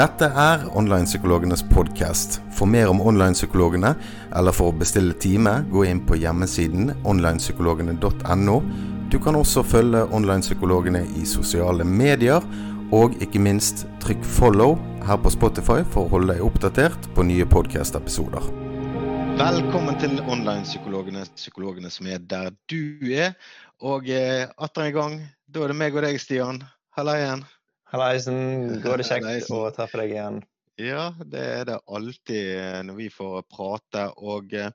Dette er Online-psykologenes podkast. For mer om online-psykologene, eller for å bestille time, gå inn på hjemmesiden onlinepsykologene.no. Du kan også følge online-psykologene i sosiale medier, og ikke minst trykk 'follow' her på Spotify for å holde deg oppdatert på nye podkast-episoder. Velkommen til Online-psykologene, psykologene som er der du er. Og eh, atter en gang, da er det meg og deg, Stian. Halla igjen. Hallaisen. Går det kjekt å treffe deg igjen? Ja, det er det alltid eh, når vi får prate. Og eh,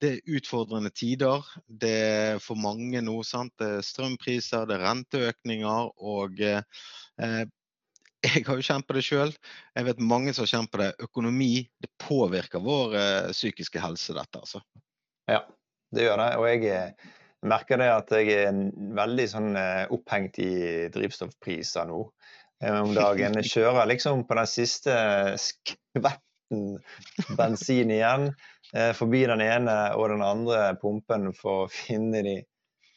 det er utfordrende tider. Det er for mange nå. sant? Det er strømpriser, det er renteøkninger. Og eh, jeg har jo kjent på det sjøl. Jeg vet mange som har kjent på det. Økonomi det påvirker vår eh, psykiske helse, dette. altså. Ja, det gjør det. Og jeg merker det at jeg er veldig sånn opphengt i drivstoffpriser nå. Eh, om dagen. Jeg kjører liksom på den siste skvetten bensin igjen. Eh, forbi den ene og den andre pumpen for å finne de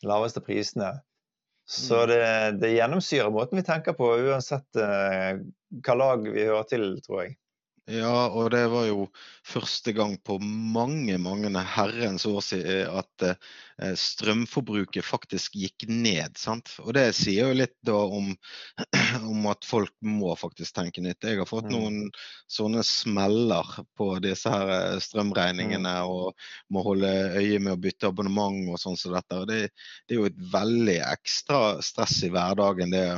laveste prisene. Så mm. det, det gjennomsyrer måten vi tenker på, uansett eh, hva lag vi hører til, tror jeg. Ja, og det var jo første gang på mange, mange herrens år siden at eh, strømforbruket faktisk gikk ned. sant? Og det sier jo litt da om, om at folk må faktisk tenke nytt. Jeg har fått mm. noen sånne smeller på disse her eh, strømregningene mm. og må holde øye med å bytte abonnement og sånn som dette. Og det, det, er jo et veldig ekstra stress i hverdagen. det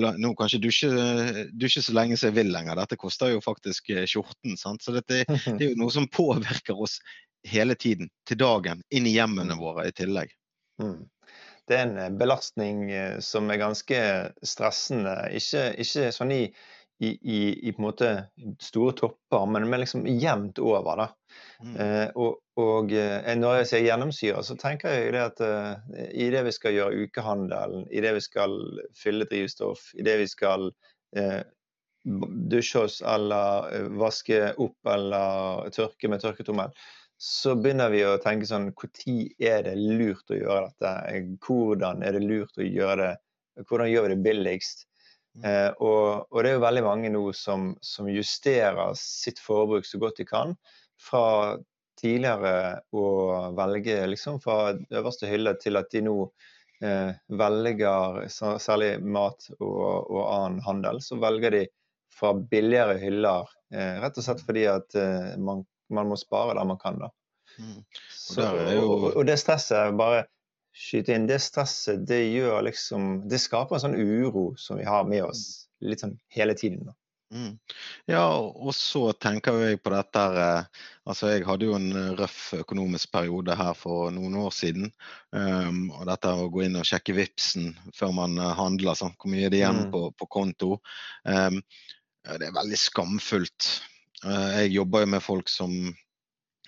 nå kan ikke dusje, dusje så lenge som jeg vil lenger. Dette koster jo faktisk eh, skjorten. Sant? Så dette, det er jo noe som påvirker oss hele tiden, til dagen, inn i hjemmene mm. våre i tillegg. Mm. Det er en eh, belastning eh, som er ganske stressende. Ikke, ikke sånn i i, i, i, på en måte store topper, men, men liksom jevnt over. da. Mm. Eh, og, og eh, når jeg sier gjennomsyre, så tenker jeg det at eh, i det vi skal gjøre ukehandelen, i det vi skal fylle drivstoff, i det vi skal eh, dusje oss eller eh, vaske opp eller tørke med tørketommel, så begynner vi å tenke sånn Når er det lurt å gjøre dette? Hvordan er det lurt å gjøre det? Hvordan gjør vi det billigst? Mm. Eh, og, og, det er jo veldig mange nå som, som, justerer sitt forbruk så godt de kan. Fra tidligere å velge liksom fra øverste hylle til at de nå eh, velger, særlig mat og, og, annen handel, så velger de fra billigere hyller. Eh, rett og slett fordi at eh, man, man, må spare der man kan. da. Mm. Så, og, og, det stresset bare skyte inn, det stresset, det gjør liksom Det skaper en sånn uro som vi har med oss mm. litt sånn hele tiden. da. Mm. Ja, og så tenker jeg på dette her altså Jeg hadde jo en røff økonomisk periode her for noen år siden. Um, og dette å gå inn og sjekke Vipsen før man eh, handler, sånn, hvor mye er det igjen mm. på, på, konto. Um, det er veldig skamfullt. Uh, jeg jobber jo med folk som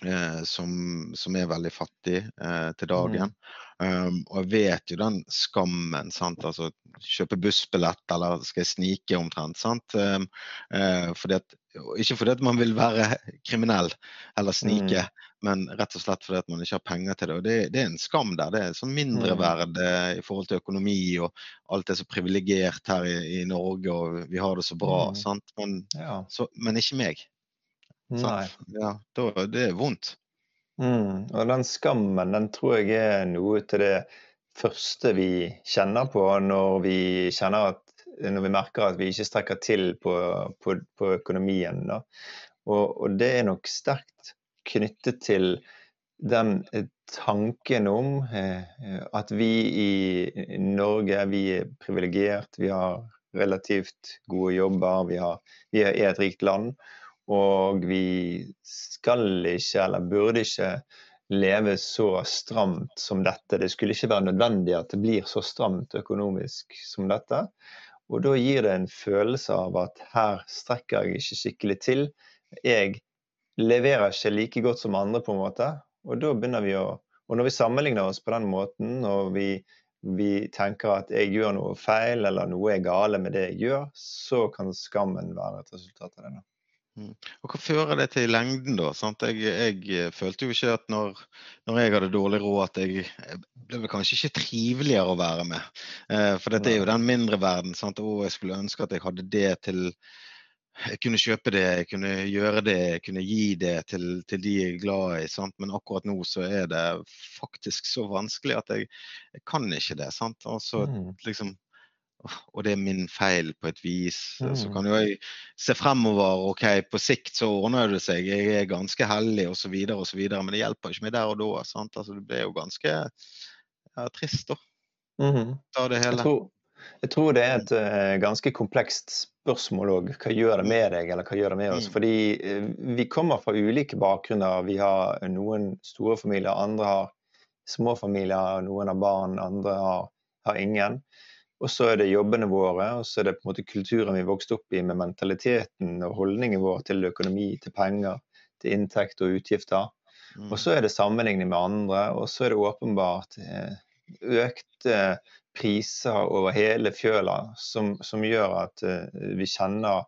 Eh, som, som, er veldig fattig eh, til dagen. Mm. Um, og jeg vet jo den skammen. sant, altså Kjøpe bussbillett eller skal jeg snike omtrent. sant, um, eh, fordi at, Ikke fordi at man vil være kriminell eller snike, mm. men rett og slett fordi at man ikke har penger til det. og Det, det er en skam der. Det er sånn mindreverd mm. Eh, i forhold til økonomi og alt er så privilegert her i, i, Norge og vi har det så bra. Mm. sant, men, ja. så, men ikke meg. Nei. Ja, det er vondt. Mm. Og den skammen, den tror jeg er noe til det første vi kjenner på når vi at når vi merker at vi ikke strekker til på, på, på økonomien. Og, og, det er nok sterkt knyttet til den tanken om eh, at vi i Norge vi er privilegert, vi har relativt gode jobber, vi, har, vi er et rikt land. Og vi skal ikke, eller burde ikke, leve så stramt som dette. Det skulle ikke være nødvendig at det blir så stramt økonomisk som dette. Og da gir det en følelse av at her strekker jeg ikke skikkelig til. Jeg leverer ikke like godt som andre, på en måte. Og da begynner vi å Og når vi sammenligner oss på den måten, og vi, vi tenker at jeg gjør noe feil, eller noe er gale med det jeg gjør, så kan skammen være et resultat av det. Mm. Og Hva fører det til i lengden, da? Jeg, jeg, eh, følte jo ikke at når, når, jeg hadde dårlig råd, at jeg, jeg ble kanskje ikke triveligere å være med. Eh, for dette er jo den mindre verden. Sant? Og jeg skulle ønske at jeg hadde det til jeg kunne kjøpe det, jeg kunne gjøre det, jeg kunne gi det til, til de jeg er glad i. Sant? Men akkurat nå så er det faktisk så vanskelig at jeg, jeg kan ikke det. Sant? Altså, mm. liksom, og det er min feil på et vis. Mm. Så kan jo jeg se fremover. OK, på sikt så ordner det seg. Jeg er ganske heldig osv. osv. Men det hjelper ikke meg der og da. Sant? Altså, det blir jo ganske ja, trist, da. Mm. da det hele. Jeg tror, jeg tror det er et uh, ganske komplekst spørsmål òg. Hva gjør det med deg, eller hva gjør det med oss? Mm. Fordi uh, vi kommer fra ulike bakgrunner. Vi har noen store familier, andre har små familier, noen har barn, andre har, har ingen. Og så er det jobbene våre, og så er det på en måte kulturen vi vokste opp i med mentaliteten og holdningen vår til økonomi, til penger, til inntekt og utgifter. Mm. Og så er det sammenligning med andre, og så er det åpenbart eh, økte priser over hele fjøla som, som gjør at uh, vi, kjenner,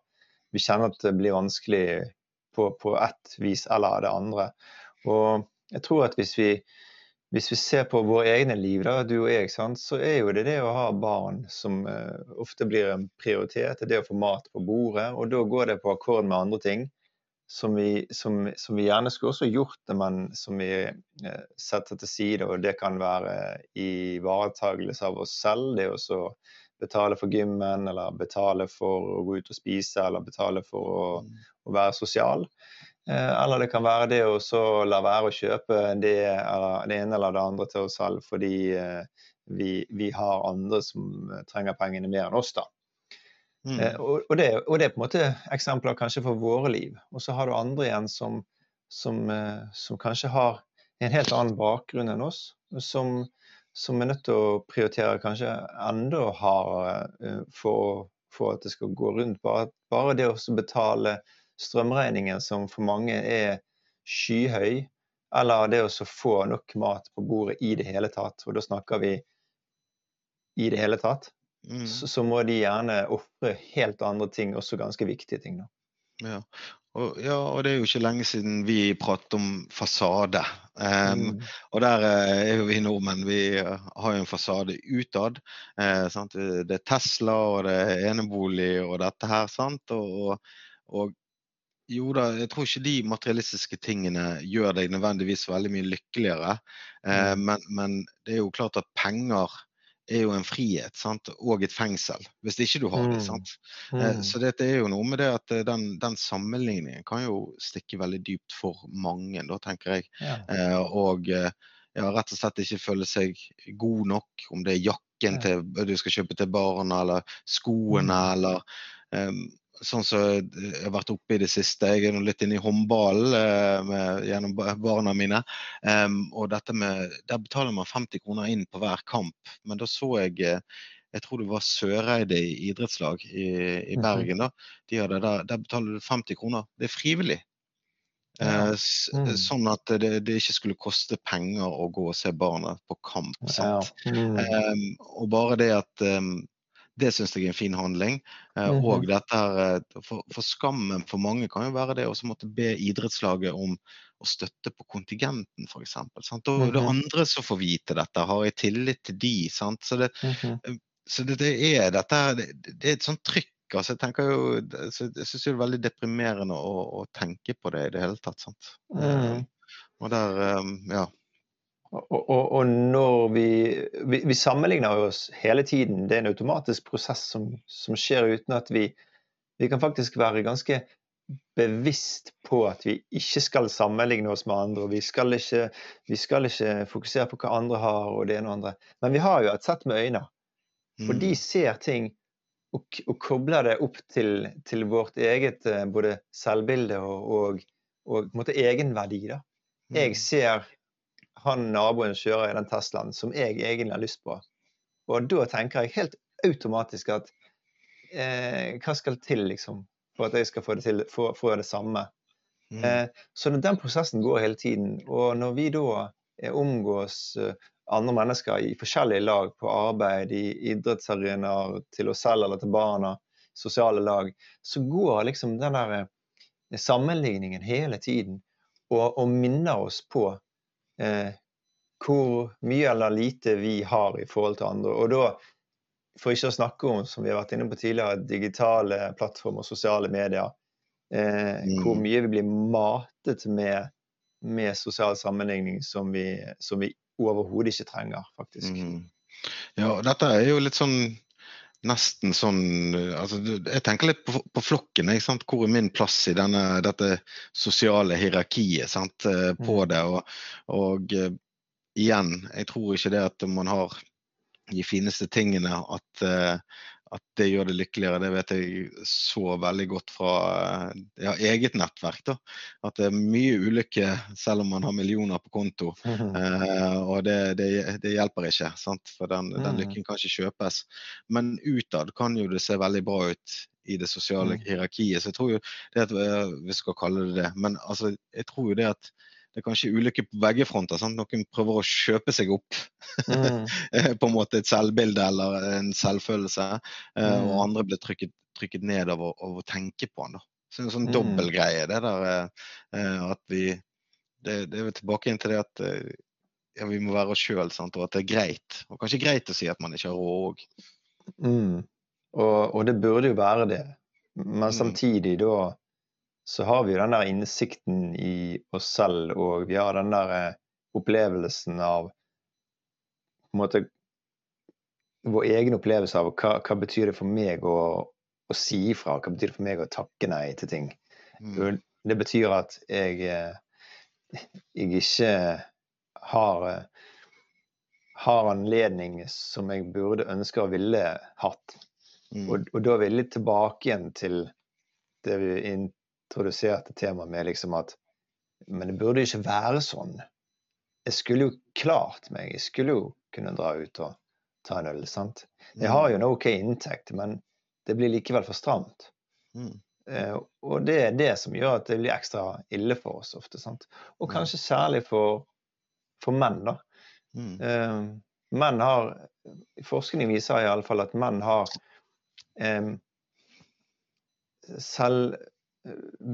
vi, kjenner, at det blir vanskelig på, på ett vis eller det andre. Og jeg tror at hvis vi, hvis vi ser på våre egne liv, da, du og jeg, sant, så er jo det det å ha barn som uh, ofte blir en prioritet. Det å få mat på bordet. Og da går det på akkord med andre ting som vi, som, som vi, gjerne skulle også gjort det, men som vi uh, setter til side. Og det kan være ivaretagelse av oss selv, det å betale for gymmen, eller betale for å gå ut og spise, eller betale for å, mm. å være sosial. Eh, eller det kan være det å la være å kjøpe det, det, ene eller det andre til oss selv fordi eh, vi, vi har andre som trenger pengene mer enn oss. da. Mm. Eh, og, og, det, og, det, er på en måte eksempler kanskje for våre liv. Og så har du andre igjen som, som, eh, som kanskje har en helt annen bakgrunn enn oss. Som, som er nødt til å prioritere kanskje enda hardere eh, for, for, at det skal gå rundt. Bare, bare det å betale strømregningen, som for mange er skyhøy, eller det å få nok mat på bordet i det hele tatt. Og da snakker vi i det hele tatt. Mm. Så, så, må de gjerne ofre helt andre ting, også ganske viktige ting. Da. Ja. Og, ja, og det er jo ikke lenge siden vi pratet om fasade. Um, mm. Og der uh, er jo vi nordmenn. Vi uh, har jo en fasade utad. Uh, det er Tesla og det er enebolig og dette her. sant? Og, og, og, jo da, jeg tror ikke de materialistiske tingene gjør deg nødvendigvis veldig mye lykkeligere. Mm. Men, men, det er jo klart at penger er jo en frihet sant? og et fengsel, hvis ikke du har det. Mm. sant? Mm. Så dette er jo noe med det at eh, den, den, sammenligningen kan jo stikke veldig dypt for mange, da tenker jeg. Ja. Eh, og ja, rett og slett ikke føle seg god nok, om det er jakken ja. til, du skal kjøpe til barna, eller skoene, mm. eller sånn som jeg har vært oppe i det siste. Jeg er nå litt inne i håndballen eh, gjennom barna mine. Um, og dette med, Der betaler man 50 kroner inn på hver kamp. Men da så jeg eh, jeg tror det var Søreide idrettslag i, i mhm. Bergen. da, de der, der betaler du 50 kroner. Det er frivillig. Ja. Mm. Sånn at det, det, ikke skulle koste penger å gå og se barna på kamp. Ja. Mm. Um, og bare det at um, det syns jeg er en fin handling. Mm -hmm. Og dette her, eh, for, for, skammen for mange kan jo være det å måtte be idrettslaget om å støtte på kontingenten, f.eks. Mm -hmm. det andre som får vite dette, har jeg tillit til de. Sant? Så, det, mm -hmm. så det, det, er dette det, det er et sånt trykk. altså jeg tenker jo, jeg syns det er veldig deprimerende å, å, tenke på det i det hele tatt. sant? Mm. Og der, ja. Og, og, og, når vi, vi, vi, sammenligner oss hele tiden. Det er en automatisk prosess som, som skjer uten at vi, vi kan faktisk være ganske bevisst på at vi ikke skal sammenligne oss med andre. Vi skal ikke, vi skal ikke fokusere på hva andre har og det ene og andre. Men vi har jo et sett med øyne. For de mm. ser ting og, og kobler det opp til, til, vårt eget eh, både selvbilde og, og, og egenverdi. Da. Jeg mm. ser han naboen kjører i den Teslaen som jeg egentlig har lyst på. Og da tenker jeg helt automatisk at eh, hva skal til liksom, for at jeg skal få det, til, få, få det samme? Mm. Eh, så den prosessen går hele tiden. Og når vi da eh, omgås eh, andre mennesker i forskjellige lag på arbeid, i idrettsarenaer, til oss selv eller til barna, sosiale lag, så går liksom den der eh, sammenligningen hele tiden og, og minner oss på eh, hvor mye eller lite vi har i forhold til andre. Og da for ikke å snakke om, som vi har vært inne på tidligere, digitale plattformer, sosiale medier. Eh, mm. Hvor mye vi blir matet med, med sosial sammenligning som vi, som vi overhodet ikke trenger, faktisk. Mm. Ja, dette er jo litt sånn nesten sånn altså, Jeg tenker litt på, på flokken. Ikke sant? Hvor er min plass i denne, dette sosiale hierarkiet sant? Eh, på mm. det? Og, og uh, igjen, jeg tror ikke det at man har de fineste tingene at, uh, at det gjør det lykkeligere, det vet jeg så veldig godt fra ja, eget nettverk. da, At det er mye ulykke selv om man har millioner på konto. Mm eh, og det, det, det, hjelper ikke, sant? for den, den, mhm. lykken kan ikke kjøpes. Men utad kan jo det se veldig bra ut i det sosiale mm. hierarkiet. Så jeg tror jo det at eh, vi skal kalle det det. Men altså, jeg tror jo det at det er kanskje ulykker på begge fronter. Sant? Noen prøver å kjøpe seg opp mm. på en måte et selvbilde eller en selvfølelse, eh, mm. og andre blir trykket, trykket ned av å, av å, tenke på den. Da. Så en sånn mm. dobbeltgreie, det der eh, at vi det, det er tilbake inn til det at eh, ja, vi må være oss sjøl, og at det er greit. Og kanskje greit å si at man ikke har råd òg. Mm. Og, og, det burde jo være det. Men mm. samtidig da så har vi jo den der innsikten i oss selv, og vi har den der eh, opplevelsen av på en måte Vår egen opplevelse av hva, hva betyr det for meg å, å si ifra? Hva betyr det for meg å takke nei til ting? Mm. Det betyr at jeg, eh, jeg ikke har, eh, har anledning som jeg burde ønske og ville hatt. Mm. Og, og, da er vi litt tilbake igjen til det vi introduserte temaet med liksom at Men det burde ikke være sånn. Jeg skulle jo klart meg. Jeg skulle jo kunne dra ut og ta en øl. sant? Jeg har jo en OK inntekt, men det blir likevel for stramt. Mm. Eh, og det er det som gjør at det blir ekstra ille for oss ofte. sant? Og kanskje særlig for, for menn, da. Mm. Eh, menn har Forskning viser i alle fall at menn har eh, selv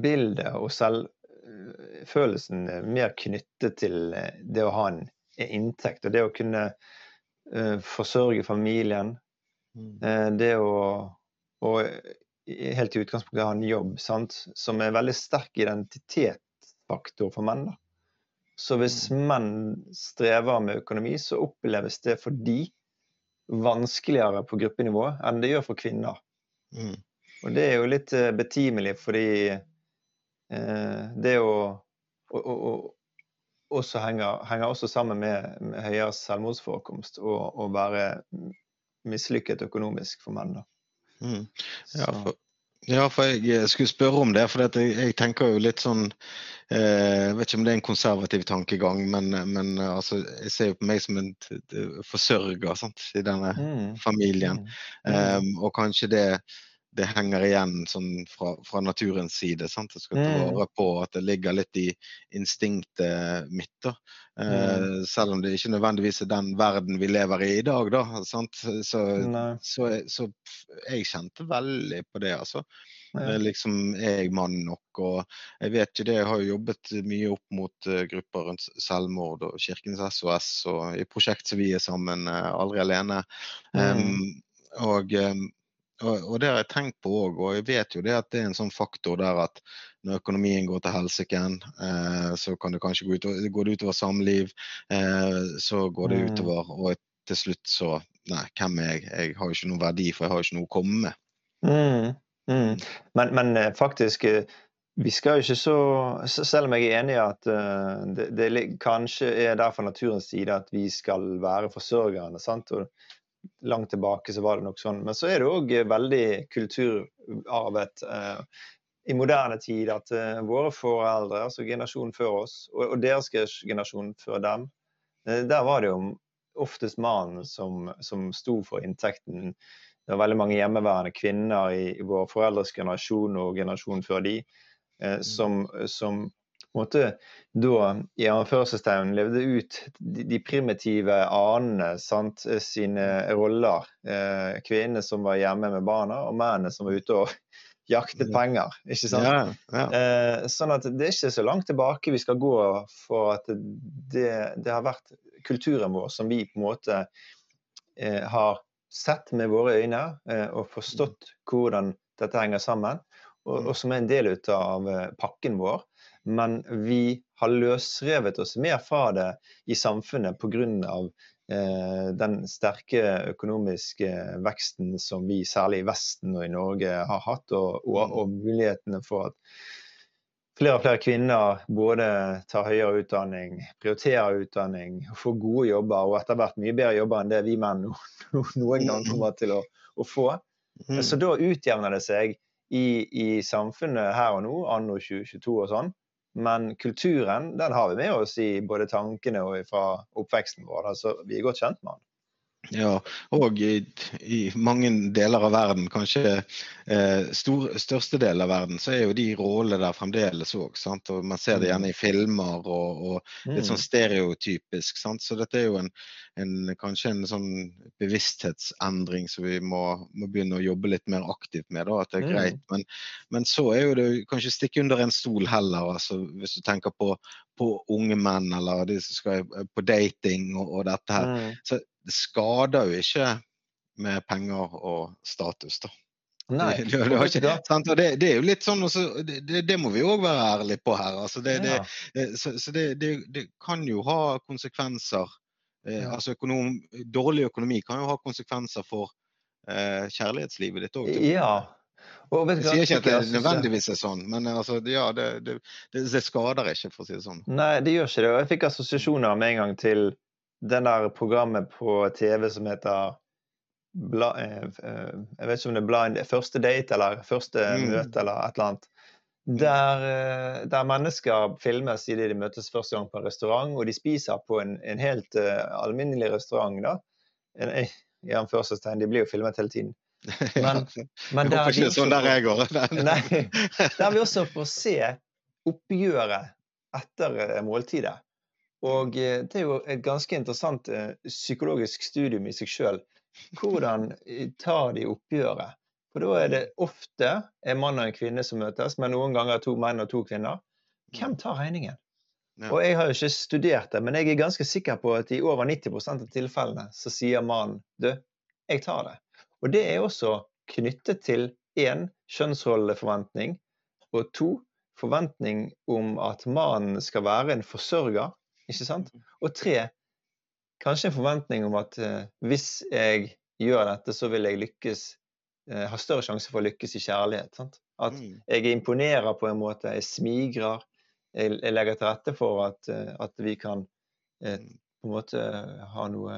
bildet og selvfølelsen mer knyttet til eh, det å ha en inntekt og det å kunne uh, forsørge familien. Mm. Det å og helt i utgangspunktet ha en jobb sant? som er en veldig sterk identitetsfaktor for menn. Da. Så hvis mm. menn strever med økonomi, så oppleves det for de vanskeligere på gruppenivå enn det gjør for kvinner. Mm. Og det er jo litt eh, betimelig, fordi eh, det å og, og, og også henger, henger, også sammen med, med høyere selvmordsforekomst og, å være mislykket økonomisk for menn. Mm. Ja, for, ja, for jeg skulle spørre om det. For jeg, jeg, tenker jo litt sånn eh, Jeg vet ikke om det er en konservativ tankegang, men, men altså, jeg ser jo på meg som en forsørger sant, i denne mm. familien. Mm. Um, og kanskje det det henger igjen sånn fra, fra, naturens side. Sant? Jeg skal ta vare på at det ligger litt i instinktet mitt. da. Eh, selv om det ikke nødvendigvis er den verden vi lever i i dag. da, sant? Så, så, så jeg kjente veldig på det, altså. Ja. Liksom, Er jeg mann nok? Og jeg vet ikke det, jeg har jo jobbet mye opp mot uh, grupper rundt selvmord og Kirkens SOS og i prosjekt som vi er sammen, uh, aldri alene. Um, mm. og um, og, og, det har jeg tenkt på òg, og jeg vet jo det at det er en sånn faktor der at når økonomien går til helsike, eh, så kan det kanskje gå, ut, går det utover samliv. Eh, så går det mm. utover, og til slutt så Nei, hvem er jeg? Jeg har jo ikke noen verdi, for jeg har jo ikke noe å komme med. Mm. Mm. Men, men, eh, faktisk eh, vi skal jo ikke så Selv om jeg er enig i at uh, det, det, kanskje er der fra naturens side at vi skal være forsørgerne. sant? Og langt tilbake så var det nok sånn. Men så er det òg veldig kulturarvet eh, i moderne tid at eh, våre foreldre, altså generasjonen før oss, og, og deres generasjon før dem, eh, der var det jo oftest mannen som, som sto for inntekten. Det var veldig mange hjemmeværende kvinner i, i vår foreldres generasjon og generasjonen før de, eh, mm. som, som måte da i anførselstegn levde ut de, primitive anene sant, sine roller. Eh, kvinnene som var hjemme med barna, og mennene som var ute og jaktet penger. ikke sant? Ja, ja. Eh, sånn at det er ikke så langt tilbake vi skal gå for at det, det har vært kulturen vår som vi på en måte eh, har sett med våre øyne eh, og forstått hvordan dette henger sammen, og, og som er en del av pakken vår. Men vi har løsrevet oss mer fra det i samfunnet pga. Eh, den sterke økonomiske veksten som vi særlig i Vesten og i Norge har hatt, og, og, og mulighetene for at flere og flere kvinner både tar høyere utdanning, prioriterer utdanning, får gode jobber og etter hvert mye bedre jobber enn det vi menn noen gang kommer til å, å få. Mm. Så da utjevner det seg i, i, samfunnet her og nå, anno 2022 og sånn. Men kulturen den har vi med oss i både tankene og fra oppveksten vår. Altså, vi er godt kjent med den. Ja, og i, i, mange deler av verden, kanskje eh, stor, største del av verden, så er jo de rollene der fremdeles òg. Man ser det gjerne i filmer og, og litt sånn mm. stereotypisk. Sant? Så dette er jo en, en, kanskje en sånn bevissthetsendring som vi må, må, begynne å jobbe litt mer aktivt med. Da, at det er mm. greit. Men, men så er jo det kanskje stikke under en stol heller, altså, hvis du tenker på, på unge menn eller de som skal på dating og, og dette her. Mm. Så det skader jo ikke med penger og status, da. Nei, det, det, ikke, det, det, er jo litt sånn også, det, må vi òg være ærlige på her. Altså ja. så, så det, kan jo ha konsekvenser. Eh, altså økonom, Dårlig økonomi kan jo ha konsekvenser for eh, kjærlighetslivet ditt òg. Ja. Og jeg sier ikke at det nødvendigvis er sånn, men altså, ja, det, skader ikke, for å si det sånn. Nei, det gjør ikke det. Og jeg fikk assosiasjoner med en gang til den der programmet på TV som heter Bla, eh, eh, Jeg vet ikke om det er Blind Første date eller Første mm. møte eller et eller annet. Mm. Der, eh, der, mennesker filmes idet de møtes første gang på en restaurant, og de spiser på en, en helt uh, alminnelig restaurant. da. En, i anførselstegn, de blir jo filmet hele tiden. Men, men der, ikke sånn der jeg går. nei, der vi også får se oppgjøret etter måltidet. Og eh, det er jo et ganske interessant eh, psykologisk studium i seg sjøl. Hvordan eh, tar de oppgjøret? For da er det ofte en mann og en kvinne som møtes, men noen ganger to menn og to kvinner. Hvem mm. tar regningen? Ja. Og jeg har jo ikke studert det, men jeg er ganske sikker på at i over 90% av tilfellene så sier mannen du, jeg tar det. Og det er også knyttet til én kjønnsrolleforventning, og to forventning om at mannen skal være en forsørger ikke sant? Mm. Og tre, kanskje en forventning om at uh, hvis jeg gjør dette, så vil jeg lykkes uh, ha større sjanse for å lykkes i kjærlighet. Sant? At mm. jeg imponerer på en måte, jeg smigrer. Jeg, jeg legger til rette for at, uh, at vi kan mm. på en måte ha noe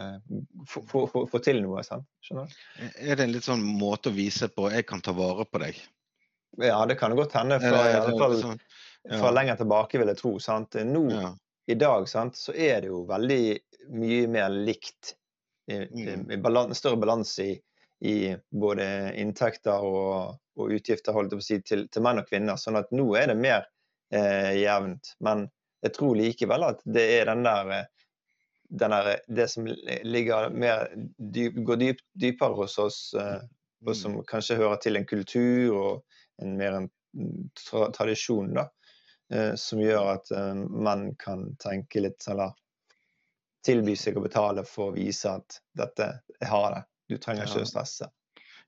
Få til noe. Sant? Skjønner du? Er det en litt sånn måte å vise på 'jeg kan ta vare på deg'? Ja, det kan godt hende. Fra, i alle fall, sånn, ja. fra lenger tilbake, vil jeg tro. Sant? Nå ja i dag sant, så er det jo veldig mye mer likt. Mm. Balans, større balanse i, i, både inntekter og, og utgifter si, til, til, menn og kvinner. Sånn at nå er det mer eh, jevnt. Men jeg tror likevel at det er den der, eh, den der Det som ligger mer dyp, går dyp, dypere hos oss, eh, og mm. som kanskje hører til en kultur og en mer en tra tradisjon, da. Eh, som gjør at eh, menn kan tenke litt eller tilby seg å betale for å vise at dette, jeg har det. Du trenger ikke å stresse.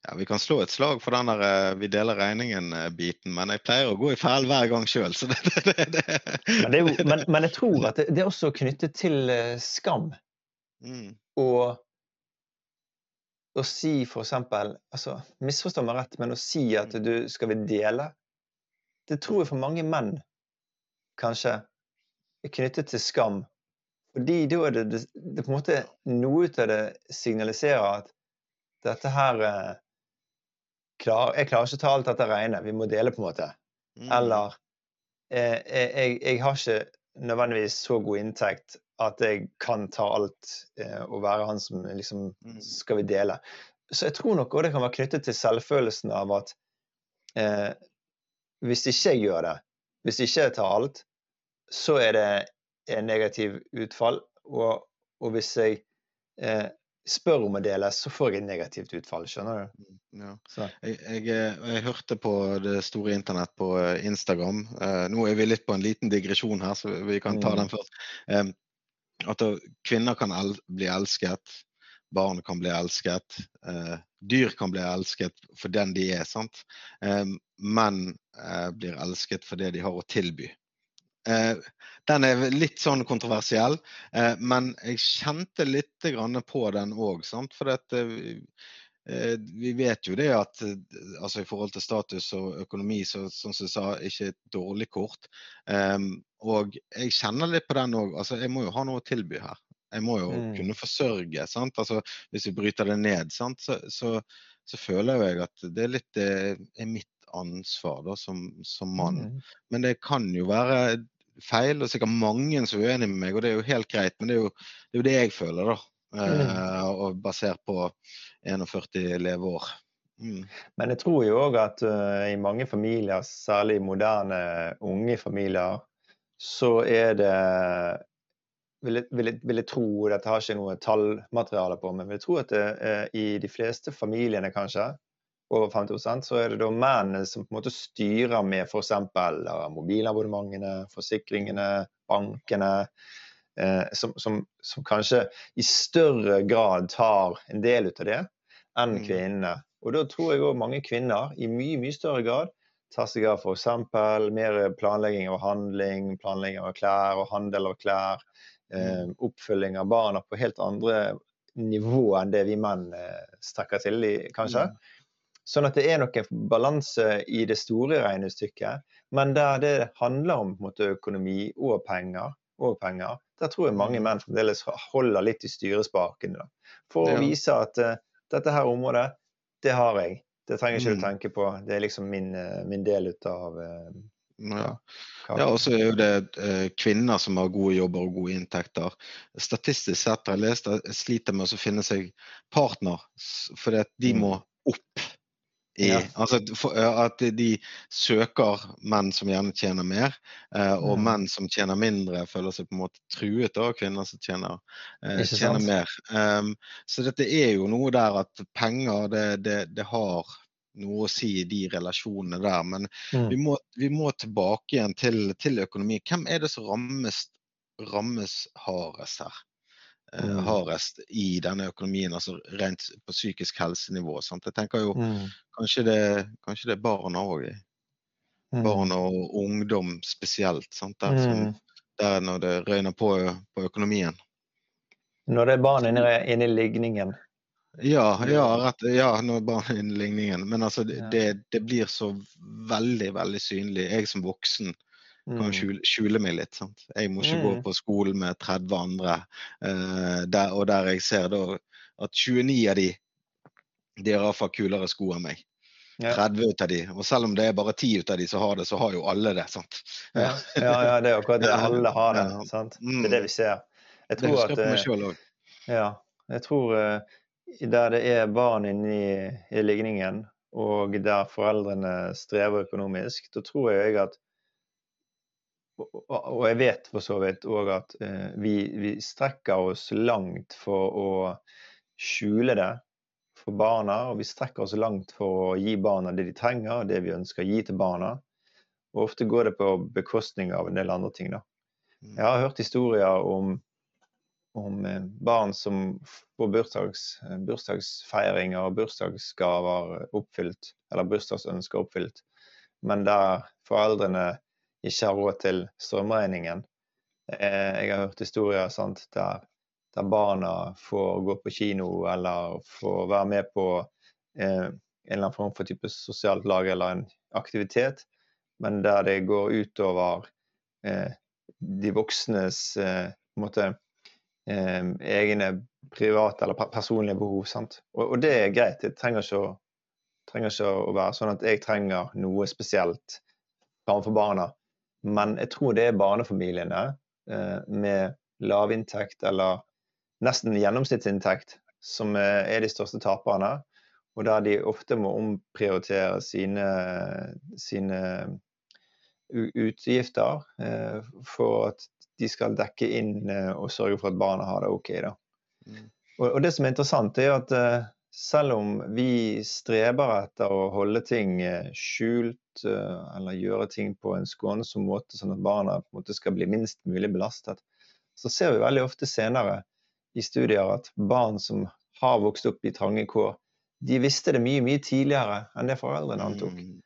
Ja, Vi kan slå et slag for den der eh, vi deler regningen-biten, men jeg pleier å gå i fæl hver gang sjøl. Det, det, det, men, men, men, jeg tror at det, er også knyttet til skam. Mm. Og å si for eksempel altså, Misforstå meg rett, men å si at mm. du skal vi dele, det tror jeg for mange menn kanskje knyttet til skam. Fordi da er det, det, det, på en måte Noe av det signaliserer at dette her eh, klar, Jeg klarer ikke å ta alt dette regnet, vi må dele, på en måte. Mm. Eller eh, jeg, jeg, har ikke nødvendigvis så god inntekt at jeg kan ta alt eh, og være han som liksom mm. Skal vi dele? Så jeg tror nok òg det kan være knyttet til selvfølelsen av at eh, hvis ikke jeg gjør det, hvis ikke jeg tar alt, så er det en negativ utfall. Og, og hvis jeg eh, spør om å dele, så får jeg et negativt utfall. Skjønner du? Mm, ja. Jeg, jeg, eh, jeg, hørte på det store internett på eh, Instagram. Eh, nå er vi litt på en liten digresjon her, så vi kan ta mm. den først. Eh, at kvinner kan el bli elsket, barn kan bli elsket. Eh, dyr kan bli elsket for den de er, sant. Eh, menn eh, blir elsket for det de har å tilby. Eh, den er litt sånn kontroversiell, eh, men jeg kjente litt på den òg. For dette, vi vet jo det at altså i forhold til status og økonomi, så, som du sa, ikke et dårlig kort. og jeg kjenner litt på den òg. Altså, jeg må jo ha noe å tilby her. Jeg må jo mm. kunne forsørge. sant? Altså, hvis vi bryter det ned, sant? Så, så, så føler jeg at det er litt det er mitt ansvar da, som, som mann. Mm. Men det kan jo være feil, og sikkert mange som er uenig med meg, og det er jo helt greit. Men det er jo det, er jo det jeg føler, da. Mm. Uh, og basert på 41 leveår. Mm. Men jeg tror jo òg at uh, i mange familier, særlig moderne unge familier, så er det vil vil, vil jeg, tro, dette har ikke noe tallmateriale på, men vil jeg tro at det, uh, i de fleste familiene kanskje, over 50 så er det da mennene som på en måte styrer med f.eks. mobilabonnementene, forsikringene, bankene. Eh, som, som, som, kanskje i større grad tar en del ut av det enn mm. kvinnene. Og da tror jeg òg mange kvinner i mye, mye større grad tar seg av f.eks. mer planlegging av handling, planlegging av klær og handel av klær. Eh, mm. oppfølging av barna på helt andre nivå enn det vi menn eh, strekker til, kanskje. Sånn at det er noen balanse i det store regnestykket. Men der det handler om måte, økonomi og penger, og penger, der tror jeg mange mm. menn fremdeles holder litt i styrespakene. For å vise at uh, dette her området, det har jeg. Det trenger ikke mm. du tenke på. Det er liksom min, min del ut av ja. ja, og så er jo det eh, kvinner som har gode jobber og gode inntekter. Statistisk sett har jeg lest at sliter med å finne seg partner, fordi at de mm. må opp i, ja. altså, at de søker menn som gjerne tjener mer, eh, og mm. menn som tjener mindre, føler seg på en måte truet av kvinner som tjener, eh, tjener mer. Um, så dette er jo noe der at penger, det, det, det har noe å si i de relasjonene der. Men mm. vi, må, vi, må, tilbake igjen til, til, økonomi. Hvem er det som rammes, rammes hardest her? Eh, mm. hardest i denne økonomien, altså rent på psykisk helsenivå. Sant? Jeg tenker jo mm. kanskje, det, kanskje, det, er barna òg. Mm. Barn og ungdom spesielt. Sant? Der, som, mm. der når det røyner på, på, økonomien. Når det er barn inne i ligningen? Ja, ja, rett, ja, nå bare er inne i ligningen. Men altså, det, det, det, blir så veldig, veldig synlig. Jeg som voksen kan mm. skjule, skjule, meg litt. Sant? Jeg må ikke mm. gå på skolen med 30 andre, uh, der, og der jeg ser da at 29 av de de har iallfall kulere sko enn meg. Ja. 30 ut av de, og selv om det er bare 10 ut av de som har det, så har jo alle det. sant? Ja, ja, ja det er akkurat det. Alle har det. sant? Det er det vi ser. Jeg tror det husker jeg. Ja. Tror uh, der det er barn inni i ligningen, og der foreldrene strever økonomisk, da tror jeg at og jeg vet for så vidt òg at eh, vi, vi, strekker oss langt for å skjule det for barna. Og vi strekker oss langt for å gi barna det de trenger, det vi ønsker å gi til barna. Og ofte går det på bekostning av en del andre ting. da. Mm. Jeg har hørt historier om, om eh, barn som får bursdags, eh, bursdagsfeiringer og bursdagsgaver oppfylt, eller bursdagsønsker oppfylt, men der foreldrene ikke har råd til strømregningen. Eh, jeg har hørt historier sant, der, der, barna får gå på kino eller får være med på eh, en eller annen form for type sosialt lag eller en aktivitet, men der det går utover eh, de voksnes eh, måte, egne private eller personlige behov. Sant? Og, og, det er greit. Det trenger ikke, å, trenger ikke å være sånn at jeg trenger noe spesielt for barna. Men jeg tror det er barnefamiliene eh, med lavinntekt eller nesten gjennomsnittsinntekt som er de største taperne. Og der de ofte må omprioritere sine, sine utgifter eh, for at de skal dekke inn eh, og sørge for at barna har det OK. Da. Mm. Og, og, det som er interessant, er at selv om vi streber etter å holde ting eh, skjult eh, eller gjøre ting på en skånsom måte, sånn at barna på en måte skal bli minst mulig belastet, så ser vi veldig ofte senere i studier at barn som har vokst opp i trange kår, de visste det mye, mye tidligere enn det foreldrene antok. Mm.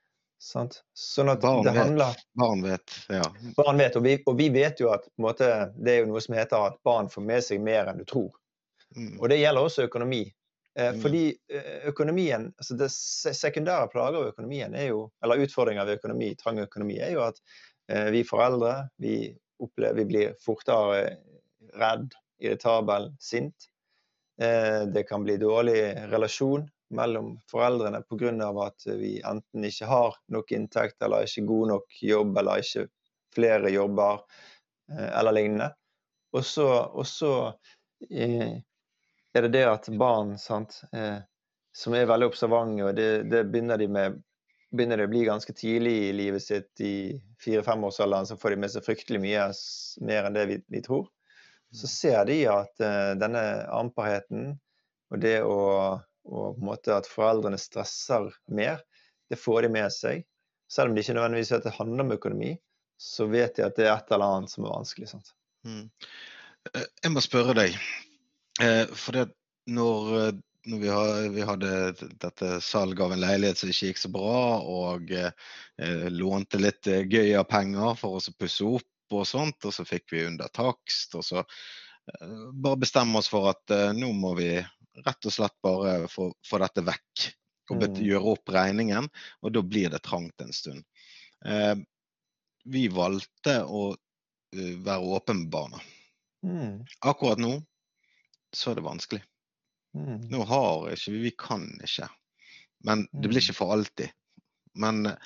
Sånn at barn det handler vet. Barn vet, ja. Barn vet, og vi, og vi vet jo at måte, det er jo noe som heter at barn får med seg mer enn du tror. Mm. Og det gjelder også økonomi. Eh, mm. Fordi eh, økonomien, altså det sekundære plager ved økonomien er jo, eller utfordringer ved økonomi, trang økonomi, er jo at eh, vi foreldre vi, opplever, vi blir fortere redd, irritabel, sint. Eh, det kan bli dårlig relasjon mellom foreldrene pga. at vi enten ikke har nok inntekt, eller ikke god nok jobb, eller ikke flere jobber, eh, eller lignende. Og så eh, er det det at barn sant, eh, som er veldig observante, og det, det begynner de med begynner det å bli ganske tidlig i livet sitt, i fire-femårsalderen, så får de med seg fryktelig mye mer enn det vi, vi tror. Så ser de at uh, denne amperheten og det å og på en måte at foreldrene stresser mer, det får de med seg. Selv om det ikke nødvendigvis at det handler om økonomi, så vet de at det er et eller annet som er vanskelig. Sant? Mm. Eh, jeg må spørre deg, eh, for det når, eh, når vi, har, vi, hadde dette salget av en leilighet som ikke gikk så bra, og eh, lånte litt gøy av penger for å pusse opp og sånt, og så fikk vi under takst, og så bare bestemme oss for at eh, nå må vi rett og slett bare få, få dette vekk. Og mm. gjøre opp regningen, og da blir det trangt en stund. Eh, vi valgte å uh, være åpen med barna. Mm. Akkurat nå så er det vanskelig. Mm. Nå har ikke vi Vi kan ikke. Men det blir mm. ikke for alltid. Men uh,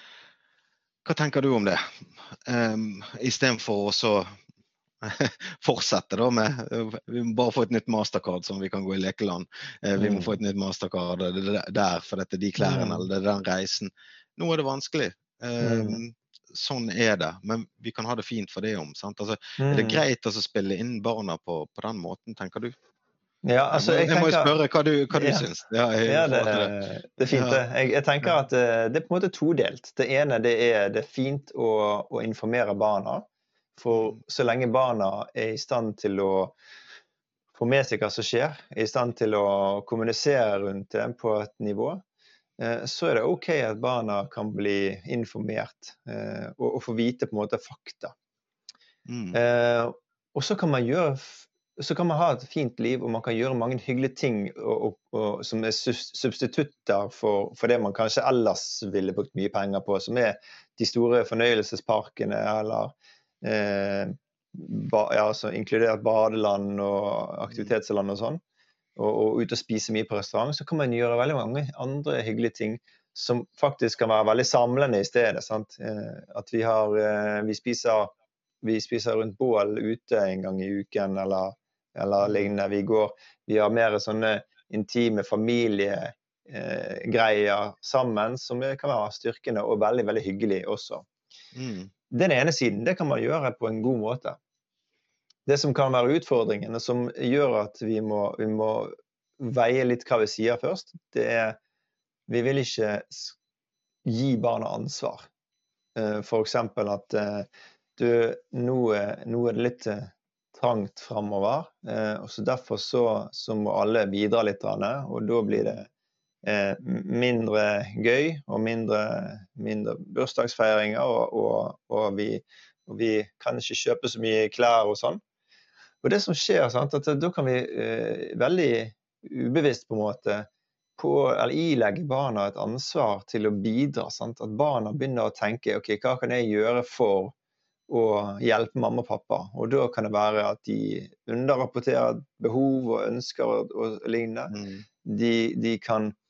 hva tenker du om det? Um, Istedenfor å så fortsette da med Vi må bare få et nytt mastercard som vi kan gå i lekeland. Eh, vi må få et nytt mastercard der, for dette de klærne mm. eller er den reisen. Nå er det vanskelig. Mm. Sånn er det, men vi kan ha det fint for det om. Altså, er det mm. greit å spille inn barna på, på, den måten, tenker du? Ja, altså, jeg, jeg, må jo spørre hva du, hva du ja. syns. Ja, ja det, det, er fint, det. Jeg, jeg, tenker at eh, det er på en måte todelt. Det ene det er det er fint å, å informere barna. For så lenge barna er i stand til å få med seg hva som skjer, er i stand til å kommunisere rundt det på et nivå, eh, så er det OK at barna kan bli informert eh, og, få vite på en måte fakta. Mm. Eh, og så kan man gjøre så kan man ha et fint liv, og man kan gjøre mange hyggelige ting og, og, og, som er substitutter for, for, det man kanskje ellers ville brukt mye penger på, som er de store fornøyelsesparkene eller eh, ba, ja, altså inkludert badeland og aktivitetsland og sånn, og, og ut og spise mye på restaurant, så kan man gjøre veldig mange andre hyggelige ting som faktisk kan være veldig samlende i stedet. Eh, at vi, har, eh, vi, spiser, vi, spiser, rundt bål ute en gang i uken eller, eller lignende. Vi, går, vi har mer sånne intime familiegreier eh, sammen som kan være styrkende og veldig, veldig hyggelig også. Mm den ene siden, det kan man gjøre på en god måte. Det som kan være utfordringen, og som gjør at vi må, vi må veie litt hva vi sier først, det er vi vil ikke gi barna ansvar. Eh, F.eks. at eh, du, nå, nå, er det litt eh, trangt framover, og så derfor så, så, må alle bidra litt, og da blir det eh, mindre gøy og mindre, mindre bursdagsfeiringer. Og, og, og, vi, og, vi, kan ikke kjøpe så mye klær og sånn. Og det som skjer, sant, at da kan vi eh, veldig ubevisst på en måte på, ilegge barna et ansvar til å bidra. Sant? At barna begynner å tenke ok, hva kan jeg gjøre for å hjelpe mamma og pappa. Og da kan det være at de underrapporterer behov og ønsker og, og lignende. Mm. De, de, kan Eh,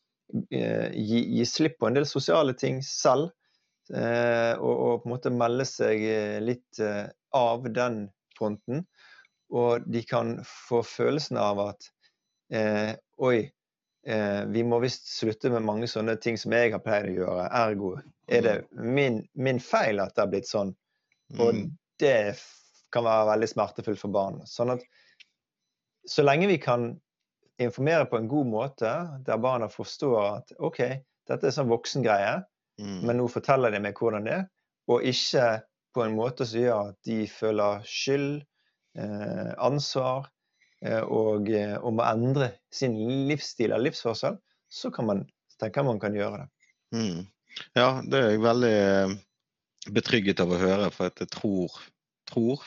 gi, gi, slipp på en del sosiale ting selv. Eh, og, og, på en måte melde seg eh, litt av den fronten. Og de kan få følelsen av at eh, Oi, eh, vi må visst slutte med mange sånne ting som jeg har pleid å gjøre. Ergo er det mm. min, min feil at det har blitt sånn. Og mm. det kan være veldig smertefullt for barn. Sånn at så lenge vi kan informere på en god måte, der barna forstår at OK, dette er sånn voksengreie, mm. men nå forteller de meg hvordan det er, og ikke på en måte som gjør at de føler skyld, eh, ansvar, og, og må endre sin livsstil eller livsførsel, så kan man tenke man kan gjøre det. Mm. Ja, det er jeg veldig betrygget av å høre, for at jeg tror, tror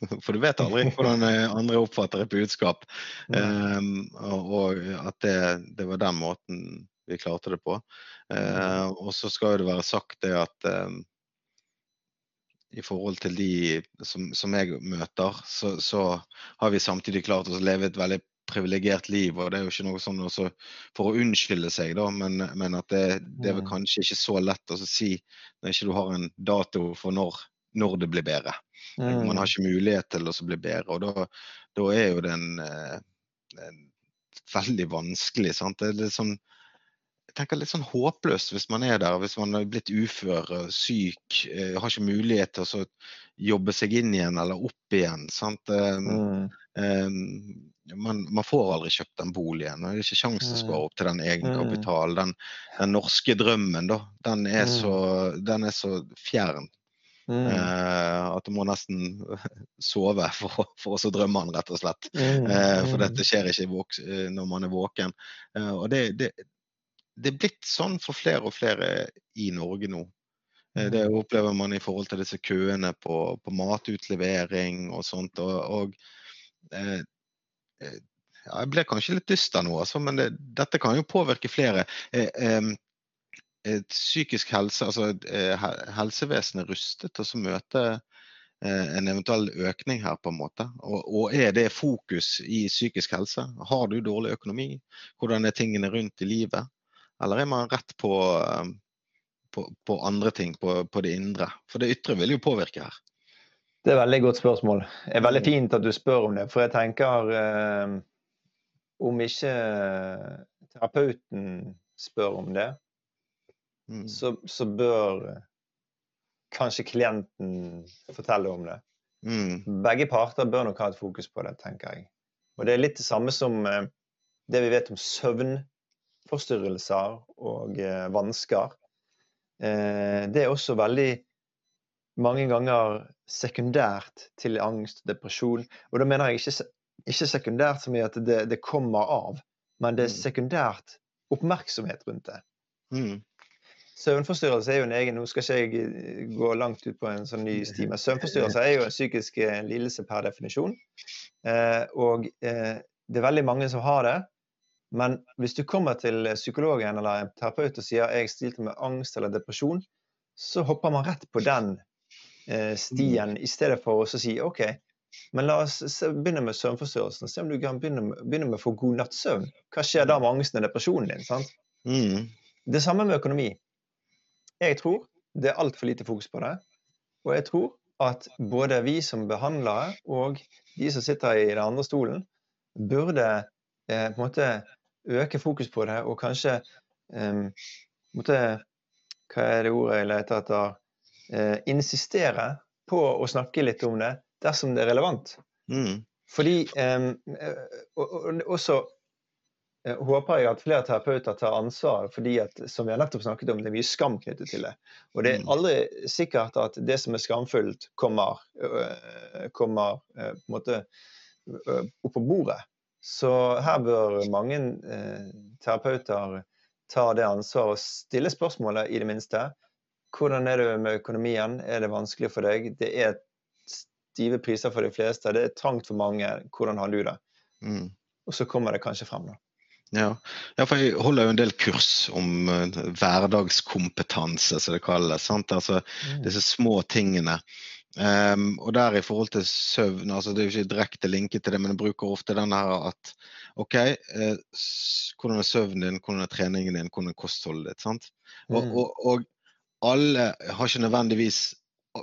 For du vet aldri hvordan andre oppfatter et budskap. Um, og at det, det, var den måten vi klarte det på. Uh, og så skal det være sagt det at um, i forhold til de som, som jeg møter, så, så, har vi samtidig klart å leve et veldig privilegert liv. og Det er jo ikke noe sånn også for å unnskylde seg, da, men, men at det, det, er vel kanskje ikke så lett å si når ikke du har en dato for når, når det blir bedre. Mm. Man har ikke mulighet til å bli bedre. og Da, da er jo den eh, veldig vanskelig. sant? Det er litt sånn jeg tenker litt sånn håpløst hvis man er der, hvis man er blitt ufør, syk, eh, har ikke mulighet til å jobbe seg inn igjen eller opp igjen. sant? Mm. Um, man, man, får aldri kjøpt den boligen. Det er ikke kjangs til å spare opp til den egenkapitalen. Den, den norske drømmen, da, den er, så, den er så fjern. Mm. Uh, at du må nesten sove for, for å drømme den, rett og slett. Mm. Uh, for dette skjer ikke når man er våken. Uh, og det, det, det, er blitt sånn for flere og flere i Norge nå. Det opplever man i forhold til disse køene på, på matutlevering og sånt. og, og Eh, eh, ja, jeg ble kanskje litt dyster nå, altså, men det, dette kan jo påvirke flere. Eh, psykisk helse, altså helsevesenet er rustet til å møte en eventuell økning her, på en måte? Og, og, er det fokus i psykisk helse? Har du dårlig økonomi? Hvordan er tingene rundt i livet? Eller er man rett på, på, på andre ting, på, på, det indre? For det ytre vil jo påvirke her. Det er et veldig godt spørsmål. Det er veldig mm. fint at du spør om det. For jeg tenker eh, om ikke terapeuten spør om det, mm. så, så, bør kanskje klienten fortelle om det. Mm. Begge parter bør nok ha et fokus på det, tenker jeg. Og det er litt det samme som eh, det vi vet om søvnforstyrrelser og eh, vansker. Eh, det er også veldig mange ganger sekundært til angst og depresjon. Og da mener jeg ikke, ikke sekundært som i at det, det, kommer av, men det er mm. sekundært oppmerksomhet rundt det. Mm. Søvnforstyrrelse er jo en egen Nå skal ikke jeg eh, gå langt ut på en sånn ny sti, men søvnforstyrrelse er jo en psykisk eh, lidelse per definisjon. Eh, og eh, det er veldig mange som har det. Men hvis du kommer til psykologen eller en terapeut og sier jeg stilte med angst eller depresjon, så hopper man rett på den Eh, stien, i stedet for å si OK, men la oss begynne med søvnforstyrrelsen. Se om du kan begynne med, begynne med å få god natts søvn. Hva skjer da med angsten og depresjonen din? sant? Mm. Det samme med økonomi. Jeg tror det er altfor lite fokus på det. Og jeg tror at både vi som behandlere og de som sitter i den andre stolen, burde eh, på en måte øke fokus på det og kanskje eh, måtte, Hva er det ordet jeg leter etter? eh, insistere på å snakke litt om det dersom det er relevant. Mm. Fordi eh, og, og, også håper jeg at flere terapeuter tar ansvar, fordi at, som vi har nettopp snakket om, det er mye skam knyttet til det. Og det er mm. aldri sikkert at det som er skamfullt, kommer, øh, kommer øh, på måte opp på bordet. Så her bør mange eh, terapeuter ta det ansvaret og stille spørsmålet, i det minste. Hvordan er det med økonomien? Er det vanskelig for deg? Det er stive priser for de fleste. Det er trangt for mange. Hvordan har du det? Mm. Og så kommer det kanskje frem, da. Ja. ja. for jeg holder jo en del kurs om uh, hverdagskompetanse, som det kalles. Altså, mm. Disse små tingene. Um, og der i forhold til søvn, altså det er jo ikke direkte linket til det, men jeg bruker ofte den her at OK, uh, hvordan er søvnen din, hvordan er treningen din, hvordan er kostholdet ditt? sant? Og, mm. og, og alle har ikke nødvendigvis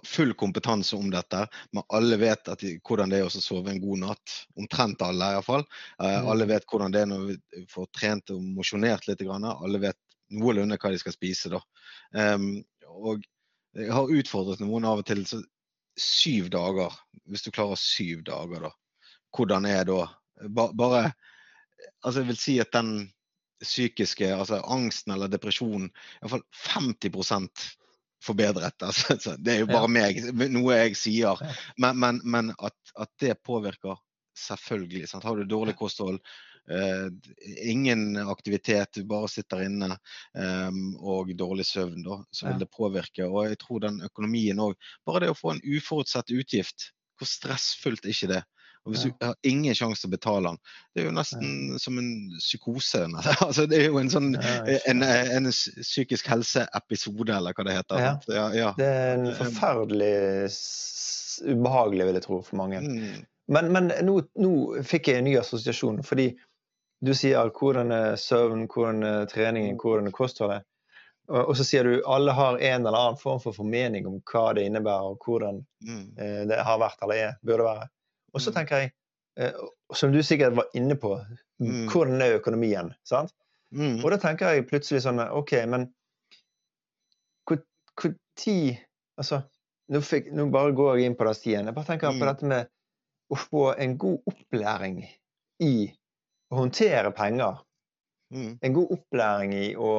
full kompetanse om dette, men alle vet de, hvordan det er å sove en god natt. Omtrent alle, iallfall. Eh, mm. Alle vet hvordan det er når vi får trent og mosjonert litt. Alle vet noenlunde hva de skal spise. da. Um, og jeg har utfordret noen av og til. så Syv dager, hvis du klarer syv dager, da. Hvordan er da? Ba, bare Altså, jeg vil si at den psykiske, altså angsten eller depresjonen, iallfall 50 forbedret. Altså, det er jo bare meg, noe jeg sier. Men, men, men at, at, det påvirker selvfølgelig. Sant? Har du dårlig kosthold, uh, ingen aktivitet, du bare sitter inne um, og dårlig søvn, da, så vil det påvirke. Og jeg tror den økonomien òg Bare det å få en uforutsett utgift, hvor stressfullt er ikke det? Og hvis du har ingen sjanse til å betale den, det er jo nesten ja. som en psykose. altså, det er jo en sånn en, en psykisk helse-episode, eller hva det heter. Ja. Ja, det er en forferdelig ubehagelig, vil jeg tro, for mange. Mm. Men, men nå, nå, fikk jeg en ny assosiasjon, fordi du sier hvordan er søvn, hvordan er treningen, hvordan er kostholdet. Og, og, så sier du alle har en eller annen form for formening om hva det innebærer, og hvordan mm. eh, det har vært eller er, burde være. Og så mm. tenker jeg, eh, som du sikkert var inne på, mm. hvordan er økonomien? sant? Mm. Og da tenker jeg plutselig sånn OK, men hvor tid Altså, nå, fikk, nå, bare går jeg inn på den stien. Jeg bare tenker mm. på dette med å få en god opplæring i å håndtere penger. Mm. En god opplæring i å,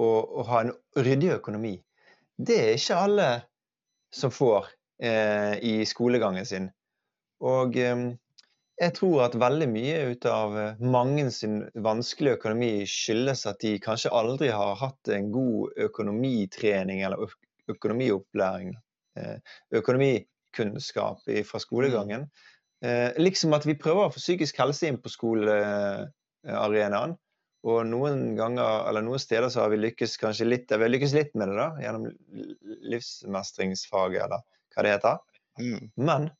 å, å, ha en ryddig økonomi. Det er ikke alle som får eh, i skolegangen sin. Og eh, jeg tror at veldig mye ut av eh, mange sin vanskelige økonomi skyldes at de kanskje aldri har hatt en god økonomitrening eller økonomiopplæring. Eh, økonomikunnskap fra skolegangen. Eh, liksom at vi prøver å få psykisk helse inn på skolearenaen. Og noen ganger, eller noen steder så har vi lykkes kanskje litt, vi har lykkes litt med det da, gjennom livsmestringsfaget, eller hva det heter. Mm. Men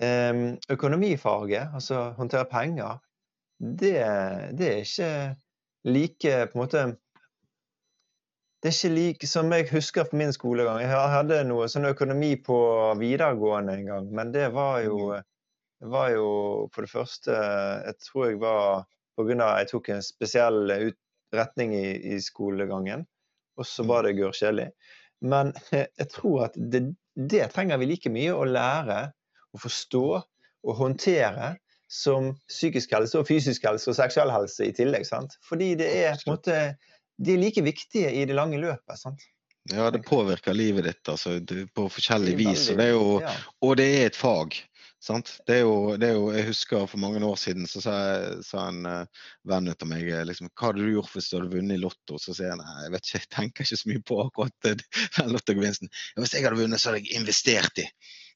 økonomifaget, altså håndtere penger, det, det, er ikke like på en måte det er ikke like som jeg husker fra min skolegang. Jeg hadde noe sånn økonomi på videregående en gang, men det var jo, mm. var jo for det første Jeg tror jeg var pga. jeg tok en spesiell retning i, i skolegangen, og så var det gørrkjedelig. Men jeg tror at det, det trenger vi like mye å lære, å forstå og håndtere som psykisk helse og fysisk helse og seksuell helse i tillegg. sant? Fordi det er måte de er like viktige i det lange løpet. sant? Ja, det påvirker livet ditt altså, på forskjellig vis. Og det, jo, og det, er et fag. sant? Det er, jo, det er, jo, Jeg husker for mange år siden så sa, sa en uh, venn av meg eh, liksom, hva hadde du gjort hvis du hadde vunnet i Lotto. Så sier jeg nei, jeg vet ikke, jeg tenker ikke så mye på akkurat den lottogevinsten. Hvis jeg hadde vunnet, så hadde jeg investert i.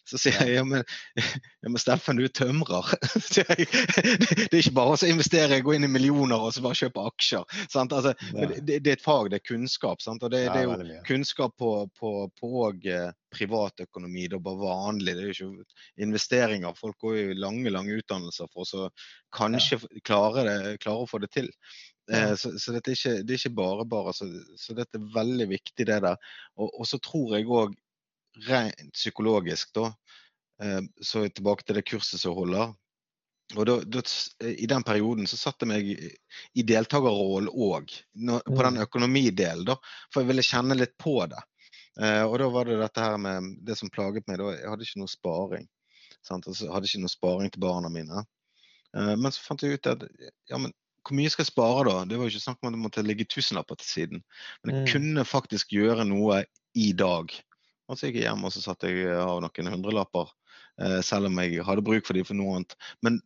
Så sier jeg ja, men, ja, men Steffen, du er tømrer. det er ikke bare å investere, gå inn i millioner og så bare kjøpe aksjer. Altså, det, det, er et fag, det er kunnskap. Sant? Og det, det, er jo kunnskap på, på, på og, eh, privatøkonomi, det er bare vanlig. Det er jo ikke investeringer. Folk går jo lange lange utdannelser for å kanskje klare, klare, å få det til. Ja. så, så dette er ikke, det er ikke bare bare. Så, så, dette er veldig viktig, det der. Og, og så tror jeg òg rent psykologisk, da, eh, så tilbake til det kurset som holder. Og da, da, I den perioden så satte jeg meg i deltakerrollen òg, på den mm. økonomidelen. da, For jeg ville kjenne litt på det. Eh, og da var det dette her med det som plaget meg. da, Jeg hadde ikke noe sparing. Sant? Altså, jeg hadde ikke noe sparing til barna mine. Eh, men så fant jeg ut at ja, men hvor mye skal jeg spare da? Det var jo ikke snakk om at det måtte ligge tusenlapper til siden. Men jeg mm. kunne faktisk gjøre noe i dag og så gikk jeg hjem og så satte jeg av noen hundrelapper, eh, selv om jeg hadde bruk for dem for noe annet. Men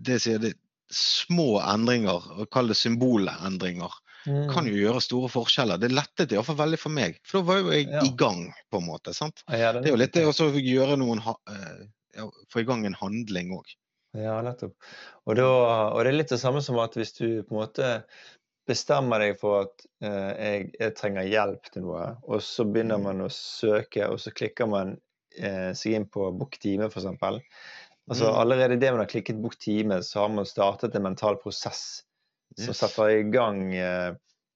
det sier det små endringer, og kall det symbolendringer, mm. kan jo gjøre store forskjeller. Det lettet iallfall veldig for meg, for da var jo jeg ja. i gang, på en måte. sant? Ja, det, det, er jo litt det å gjøre noen eh, ja, Få i gang en handling òg. Ja, nettopp. Og, da, og, det er litt det samme som at hvis du på en måte bestemmer deg for at eh, jeg, jeg, trenger hjelp til noe, og så begynner mm. man å søke, og så klikker man eh, seg inn på book time, f.eks. Altså, mm. allerede det man har klikket book time, så har man startet en mental prosess som setter i gang eh,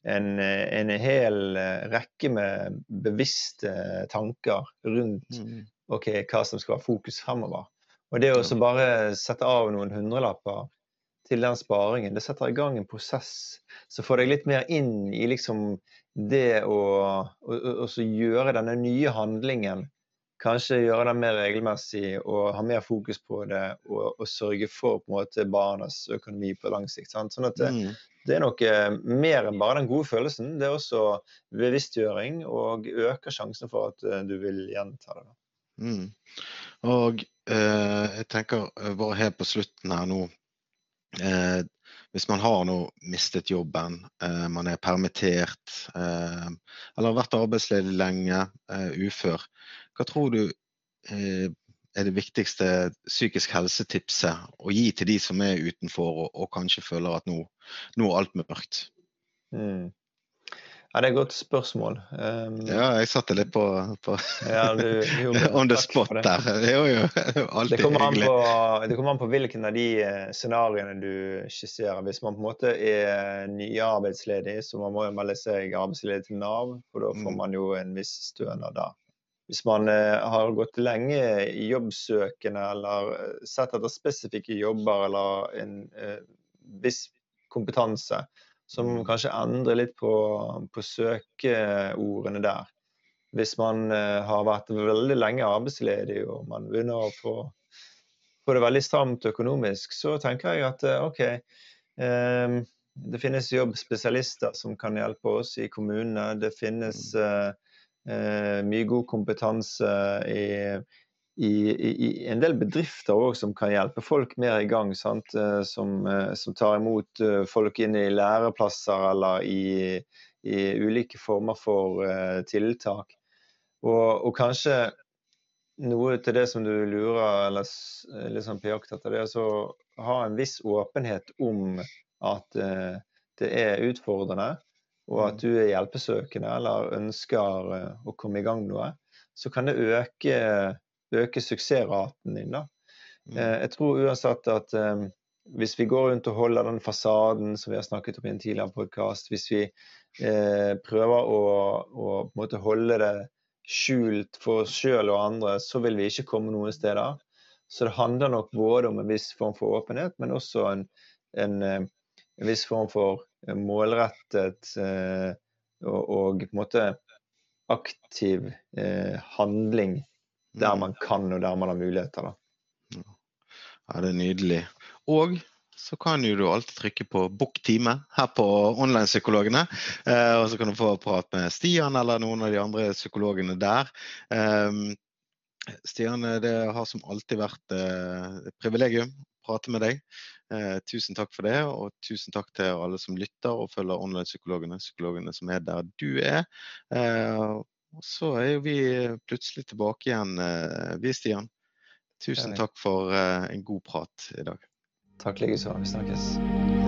en, en, hel eh, rekke med bevisste tanker rundt mm. okay, hva som skal være fokus fremover. Og det å bare sette av noen hundrelapper til den sparingen. Det setter i gang en prosess som får deg litt mer inn i liksom det å, å, å gjøre denne nye handlingen. Kanskje gjøre den mer regelmessig og ha mer fokus på det og, og sørge for på en måte barnas økonomi på lang sikt. Sant? Sånn at det, mm. det er noe mer enn bare den gode følelsen. Det er også bevisstgjøring og øker sjansen for at eh, du vil gjenta det. Mm. Og eh, jeg tenker eh, bare helt på slutten her nå eh, Hvis man har nå mistet jobben, eh, man er permittert eh, eller har vært arbeidsledig lenge, ufør, hva tror du er det viktigste psykisk helsetipset å gi til de som er utenfor og, og kanskje føler at nå, nå er alt mørkt? Mm. Ja, Det er et godt spørsmål. Um, ja, jeg satte litt på, på ja, du, jo, on the spot der. Jo, jo. Alltid det kommer, hyggelig. På, det kommer an på hvilken av de eh, scenarioene du skisserer. Hvis man på en måte er nyarbeidsledig, så man må melde seg arbeidsledig til Nav, for da får mm. man jo en viss stønad da. Hvis man eh, har gått lenge i jobbsøkende eller eh, sett etter spesifikke jobber eller en viss kompetanse, som mm. kanskje endrer litt på, på søkeordene der. Hvis man uh, har vært veldig lenge arbeidsledig og man begynner å få, få, det veldig stramt økonomisk, så tenker jeg at uh, OK, um, det finnes jobbspesialister som kan hjelpe oss i kommunene. Det finnes uh, mye god kompetanse i i, i, en del bedrifter også, som kan hjelpe folk mer i gang. Sant? som, eh, som, tar imot eh, folk inn i læreplasser eller i, i ulike former for tiltak. Og, og, kanskje noe til det som du lurer eller liksom på jakt etter, det er å ha en viss åpenhet om at det er utfordrende, og at mm. du er hjelpesøkende eller ønsker å komme i gang med noe. Så kan det øke øke suksessraten din. da. Mm. Eh, jeg tror uansett at um, hvis vi går rundt og holder den fasaden som vi har snakket om i en tidligere podkast, hvis vi eh, prøver å, å måte, holde det skjult for oss sjøl og andre, så vil vi ikke komme noen steder. Så det handler nok både om en viss form for åpenhet, men også en, en, en viss form for målrettet eh, og, og, på en måte aktiv eh, handling der man kan, og der man har muligheter. Da. Ja, det er nydelig. Og så kan jo du alltid trykke på 'book time' her på Online-psykologene. Eh, og så kan du få prat med Stian eller noen av de andre psykologene der. Eh, Stian, det har som alltid vært eh, et privilegium å prate med deg. Eh, tusen takk for det, og tusen takk til alle som lytter og følger Online-psykologene, psykologene som er der du er. Og så er jo vi plutselig tilbake igjen, eh, vi, Stian. Tusen takk for eh, en god prat i dag. Takk likeså. Vi snakkes.